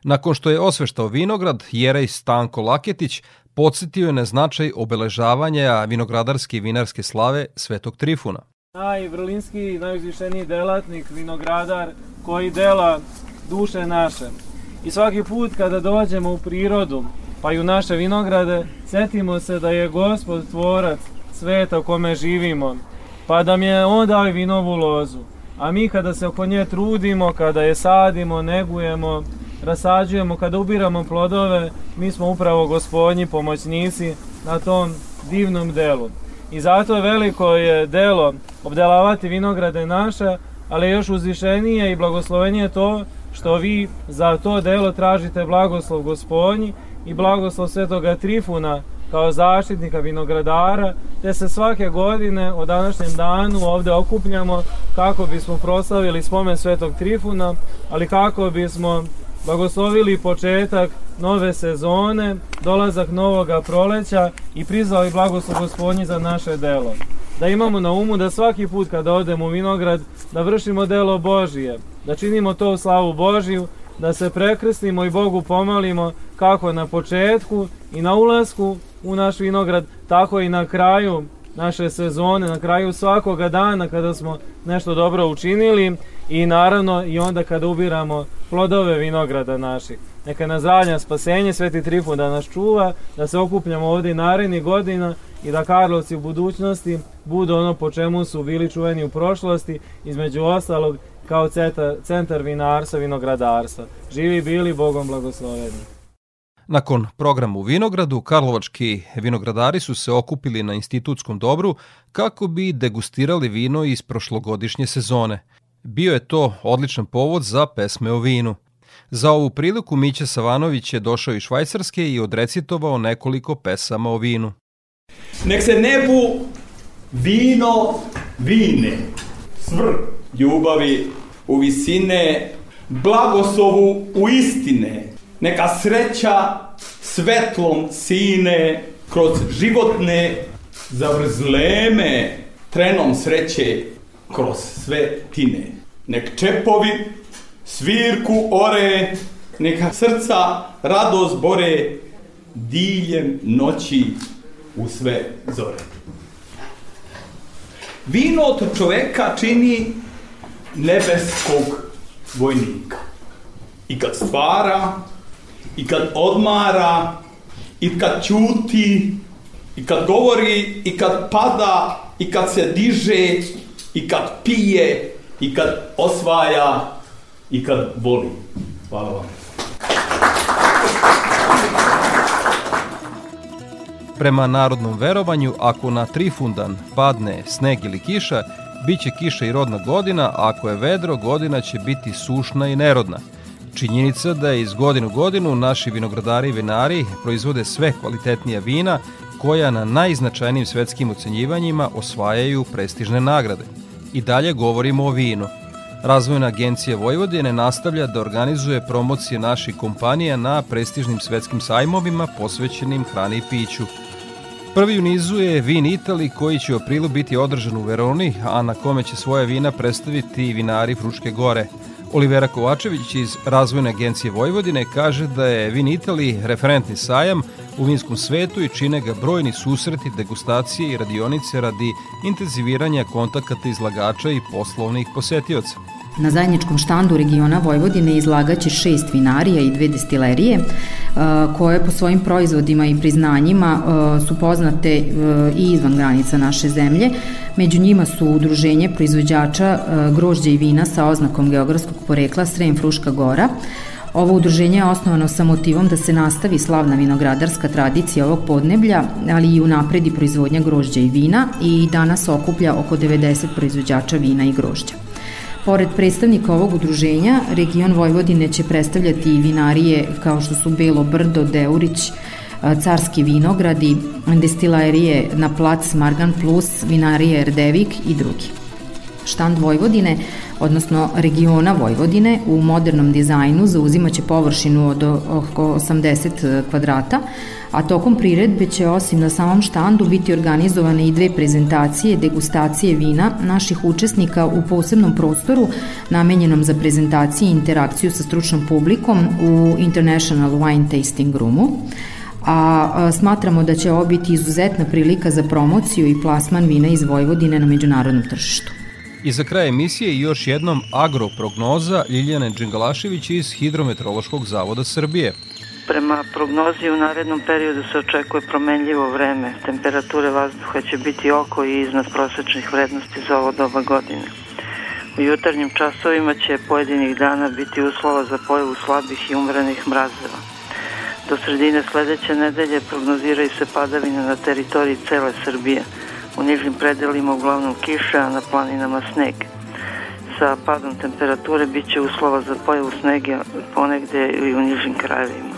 Nakon što je osveštao vinograd, Jerej Stanko Laketić podsjetio je na značaj obeležavanja vinogradarske i vinarske slave Svetog Trifuna. Najvrlinski, najuzvišeniji delatnik, vinogradar koji dela duše naše. I svaki put kada dođemo u prirodu, pa i u naše vinograde, setimo se da je gospod tvorac sveta u kome živimo, pa da mi je on dao vinovu lozu. A mi kada se oko nje trudimo, kada je sadimo, negujemo, rasađujemo, kada ubiramo plodove, mi smo upravo gospodnji pomoćnici na tom divnom delu. I zato veliko je delo obdelavati vinograde naše, ali još uzvišenije i blagoslovenije to što vi za to delo tražite blagoslov gospodnji i blagoslov svetoga Trifuna kao zaštitnika vinogradara, te se svake godine o današnjem danu ovde okupljamo kako bismo proslavili spomen svetog Trifuna, ali kako bismo blagoslovili početak nove sezone, dolazak novoga proleća i prizvali blagoslov gospodnji za naše delo. Da imamo na umu da svaki put kada odemo u vinograd, da vršimo delo Božije, da činimo to u slavu Božiju, da se prekrstimo i Bogu pomalimo kako na početku i na ulasku u naš vinograd, tako i na kraju naše sezone, na kraju svakoga dana kada smo nešto dobro učinili i naravno i onda kada ubiramo plodove vinograda naših. Neka nas zdravlja spasenje, Sveti Trifun da nas čuva, da se okupljamo ovde i narednih godina i da Karlovci u budućnosti budu ono po čemu su bili čuveni u prošlosti, između ostalog kao centar, centar vinarstva, vinogradarstva. Živi bili, Bogom blagosloveni. Nakon programa u Vinogradu, karlovački vinogradari su se okupili na institutskom dobru kako bi degustirali vino iz prošlogodišnje sezone. Bio je to odličan povod za pesme o vinu. Za ovu priliku Mića Savanović je došao iz Švajcarske i odrecitovao nekoliko pesama o vinu. Nek se nebu vino vine, svr ljubavi u visine, blagoslovu u istine, neka sreća svetlom sine kroz životne zavrzleme trenom sreće kroz sve tine. Nek čepovi svirku ore, neka srca radost bore diljem noći u sve zore. Vino od čoveka čini nebeskog vojnika. I kad stvara, i kad odmara, i kad ćuti, i kad govori, i kad pada, i kad se diže, i kad pije, i kad osvaja, i kad voli. Hvala vam. Prema narodnom verovanju, ako na Trifundan padne sneg ili kiša, bit će kiša i rodna godina, a ako je vedro, godina će biti sušna i nerodna. Činjenica da iz godinu godinu naši vinogradari i vinari proizvode sve kvalitetnija vina koja na najznačajnijim svetskim ocenjivanjima osvajaju prestižne nagrade. I dalje govorimo o vinu. Razvojna agencija Vojvodine nastavlja da organizuje promocije naših kompanija na prestižnim svetskim sajmovima posvećenim hrani i piću. Prvi u nizu je Vin Itali koji će u aprilu biti održan u Veroni, a na kome će svoje vina predstaviti vinari Fruške gore. Olivera Kovačević iz Razvojne agencije Vojvodine kaže da je Vin Itali referentni sajam u vinskom svetu i čine ga brojni susreti, degustacije i radionice radi intenziviranja kontakata izlagača i poslovnih posetioca. Na zajedničkom štandu regiona Vojvodine izlagaće šest vinarija i dve destilerije e, koje po svojim proizvodima i priznanjima e, su poznate e, i izvan granica naše zemlje. Među njima su udruženje proizvođača grožđa i vina sa oznakom geografskog porekla Srem Fruška Gora, Ovo udruženje je osnovano sa motivom da se nastavi slavna vinogradarska tradicija ovog podneblja, ali i unapredi proizvodnja grožđa i vina i danas okuplja oko 90 proizvođača vina i grožđa. Pored predstavnika ovog udruženja, region Vojvodine će predstavljati i vinarije kao što su Belo Brdo, Deurić, Carski vinogradi, destilarije na plac Margan Plus, vinarije Erdevik i drugi. Štand Vojvodine, odnosno regiona Vojvodine, u modernom dizajnu zauzimaće površinu od oko 80 kvadrata, a tokom priredbe će osim na samom štandu biti organizovane i dve prezentacije, degustacije vina naših učesnika u posebnom prostoru namenjenom za prezentacije i interakciju sa stručnom publikom u International Wine Tasting Roomu a smatramo da će ovo biti izuzetna prilika za promociju i plasman vina iz Vojvodine na međunarodnom tržištu. I za kraj emisije još jednom agroprognoza Ljiljane Đengalašević iz Hidrometeorološkog zavoda Srbije. Prema prognozi u narednom periodu se očekuje promenljivo vreme. Temperature vazduha će biti oko i iznad prosečnih vrednosti za ovo doba godine. U jutarnjim časovima će pojedinih dana biti uslova za pojavu slabih i umrenih mrazeva. Do sredine sledeće nedelje prognoziraju se padavine na teritoriji cele Srbije. U nižim predelima uglavnom kiša, a na planinama sneg. Sa padom temperature biće uslova za pojavu snega ponegde i u nižim krajevima.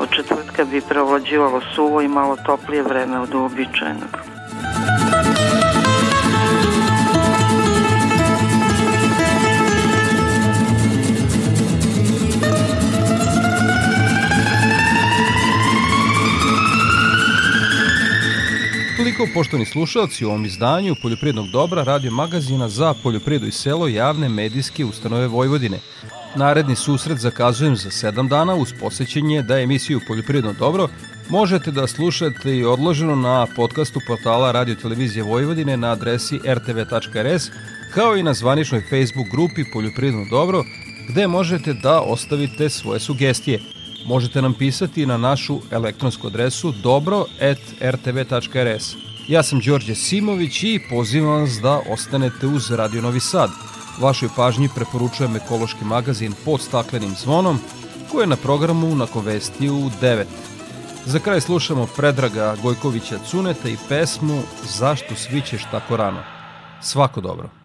Od četvrtka bi preovlađivalo suvo i malo toplije vreme od uobičajenog. Poštovani slušalci, u ovom izdanju Poljoprivrednog dobra radio magazina za poljoprivredu i selo javne medijske ustanove Vojvodine. Naredni susret zakazujem za 7 dana uz posjećenje da emisiju Poljoprivredno dobro možete da slušate i odloženo na podcastu portala Radio Televizije Vojvodine na adresi rtv.rs kao i na zvaničnoj Facebook grupi Poljoprivredno dobro gde možete da ostavite svoje sugestije. Možete nam pisati na našu elektronsku adresu dobro.rtv.rs. Ja sam Đorđe Simović i pozivam vas da ostanete uz Radio Novi Sad. Vašoj pažnji preporučujem ekološki magazin pod staklenim zvonom koji je na programu na Kovesti u 9. Za kraj slušamo Predraga Gojkovića Cuneta i pesmu Zašto svićeš tako rano. Svako dobro.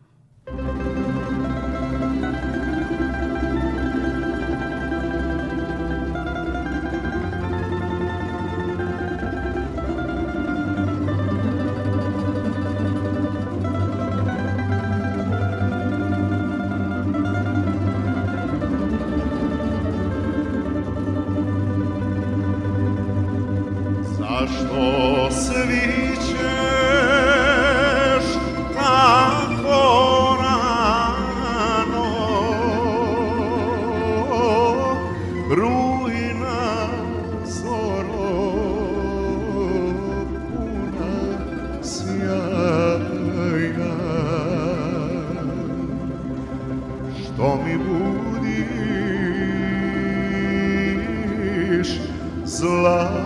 vidiš zlato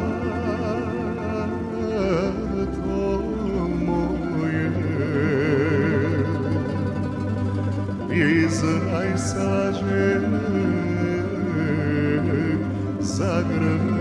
moje Iz ajsaže zagrbe